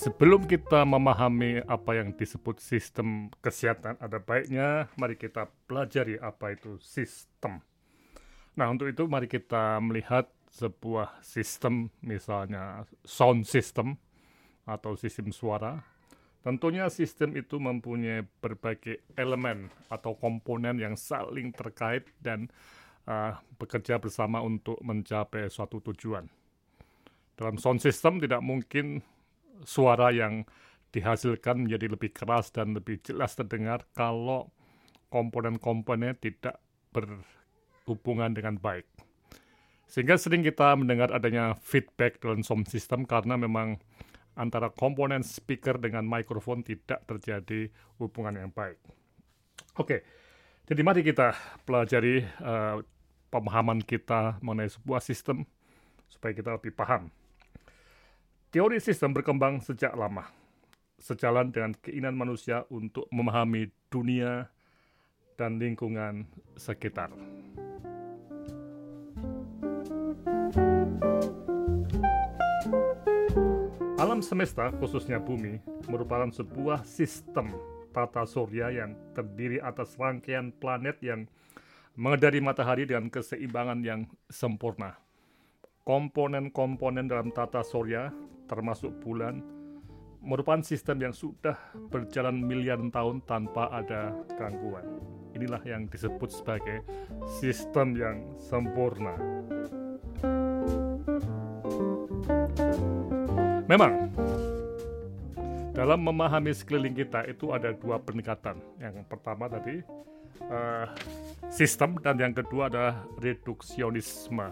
sebelum kita memahami apa yang disebut sistem kesehatan, ada baiknya mari kita pelajari apa itu sistem. Nah, untuk itu mari kita melihat sebuah sistem, misalnya sound system atau sistem suara. Tentunya sistem itu mempunyai berbagai elemen atau komponen yang saling terkait dan uh, bekerja bersama untuk mencapai suatu tujuan. Dalam sound system tidak mungkin suara yang dihasilkan menjadi lebih keras dan lebih jelas terdengar kalau komponen-komponen tidak berhubungan dengan baik. Sehingga sering kita mendengar adanya feedback dalam sound system karena memang antara komponen speaker dengan mikrofon tidak terjadi hubungan yang baik. Oke, jadi mari kita pelajari uh, pemahaman kita mengenai sebuah sistem supaya kita lebih paham. Teori sistem berkembang sejak lama, sejalan dengan keinginan manusia untuk memahami dunia dan lingkungan sekitar. Alam semesta, khususnya bumi, merupakan sebuah sistem tata surya yang terdiri atas rangkaian planet yang mengedari matahari dengan keseimbangan yang sempurna. Komponen-komponen dalam tata surya termasuk bulan, merupakan sistem yang sudah berjalan miliaran tahun tanpa ada gangguan. Inilah yang disebut sebagai sistem yang sempurna. Memang, dalam memahami sekeliling kita itu ada dua pendekatan. Yang pertama tadi uh, sistem dan yang kedua adalah reduksionisme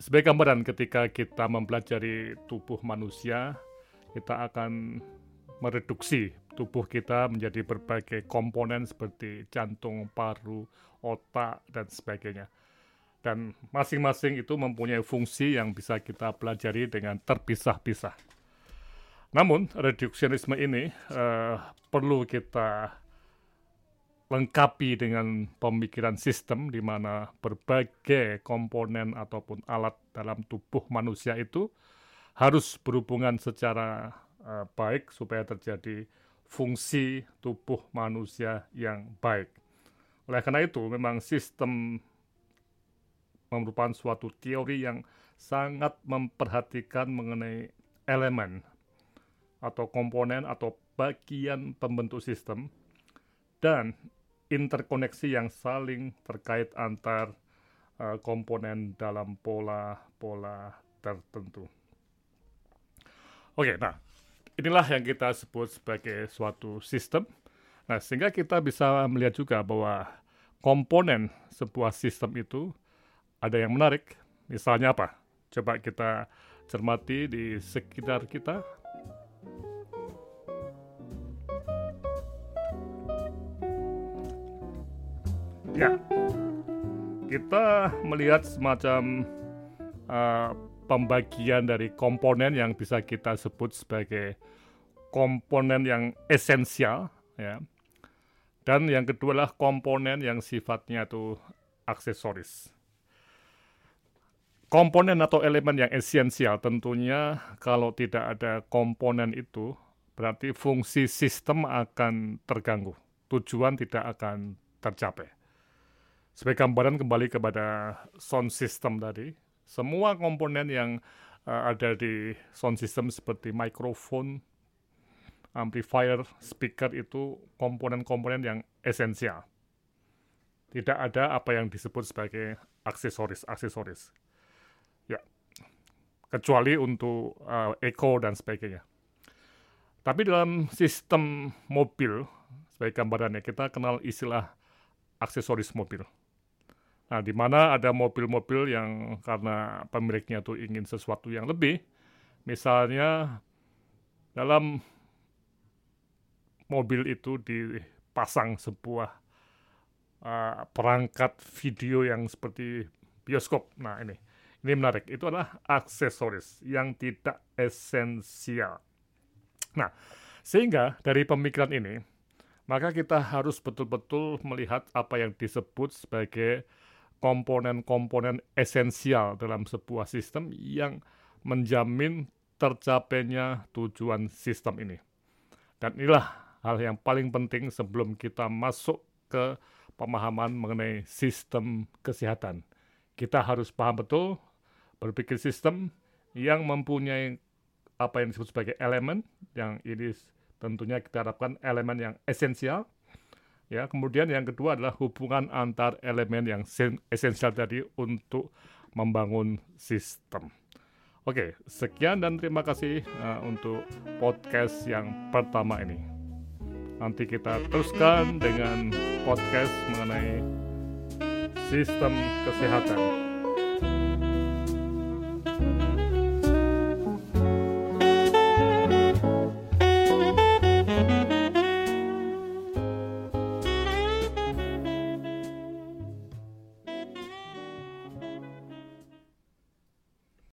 sebagai gambaran ketika kita mempelajari tubuh manusia, kita akan mereduksi tubuh kita menjadi berbagai komponen seperti jantung, paru, otak, dan sebagainya. Dan masing-masing itu mempunyai fungsi yang bisa kita pelajari dengan terpisah-pisah. Namun, reduksionisme ini uh, perlu kita lengkapi dengan pemikiran sistem di mana berbagai komponen ataupun alat dalam tubuh manusia itu harus berhubungan secara uh, baik supaya terjadi fungsi tubuh manusia yang baik. Oleh karena itu, memang sistem merupakan suatu teori yang sangat memperhatikan mengenai elemen atau komponen atau bagian pembentuk sistem dan interkoneksi yang saling terkait antar uh, komponen dalam pola-pola tertentu. Oke, nah inilah yang kita sebut sebagai suatu sistem. Nah, sehingga kita bisa melihat juga bahwa komponen sebuah sistem itu ada yang menarik. Misalnya apa? Coba kita cermati di sekitar kita Ya, kita melihat semacam uh, pembagian dari komponen yang bisa kita sebut sebagai komponen yang esensial, ya. Dan yang kedua adalah komponen yang sifatnya itu aksesoris. Komponen atau elemen yang esensial tentunya kalau tidak ada komponen itu berarti fungsi sistem akan terganggu. Tujuan tidak akan tercapai. Sebagai gambaran kembali kepada sound system tadi, semua komponen yang uh, ada di sound system seperti mikrofon, amplifier, speaker itu komponen-komponen yang esensial. Tidak ada apa yang disebut sebagai aksesoris-aksesoris. Ya, kecuali untuk uh, echo dan sebagainya. Tapi dalam sistem mobil, sebagai gambarannya, kita kenal istilah aksesoris mobil. Nah, di mana ada mobil-mobil yang karena pemiliknya tuh ingin sesuatu yang lebih, misalnya dalam mobil itu dipasang sebuah uh, perangkat video yang seperti bioskop. Nah, ini ini menarik. Itu adalah aksesoris yang tidak esensial. Nah, sehingga dari pemikiran ini, maka kita harus betul-betul melihat apa yang disebut sebagai komponen-komponen esensial dalam sebuah sistem yang menjamin tercapainya tujuan sistem ini. Dan inilah hal yang paling penting sebelum kita masuk ke pemahaman mengenai sistem kesehatan. Kita harus paham betul berpikir sistem yang mempunyai apa yang disebut sebagai elemen yang ini tentunya kita harapkan elemen yang esensial. Ya, kemudian yang kedua adalah hubungan antar elemen yang esensial tadi untuk membangun sistem. Oke, sekian dan terima kasih uh, untuk podcast yang pertama ini. Nanti kita teruskan dengan podcast mengenai sistem kesehatan.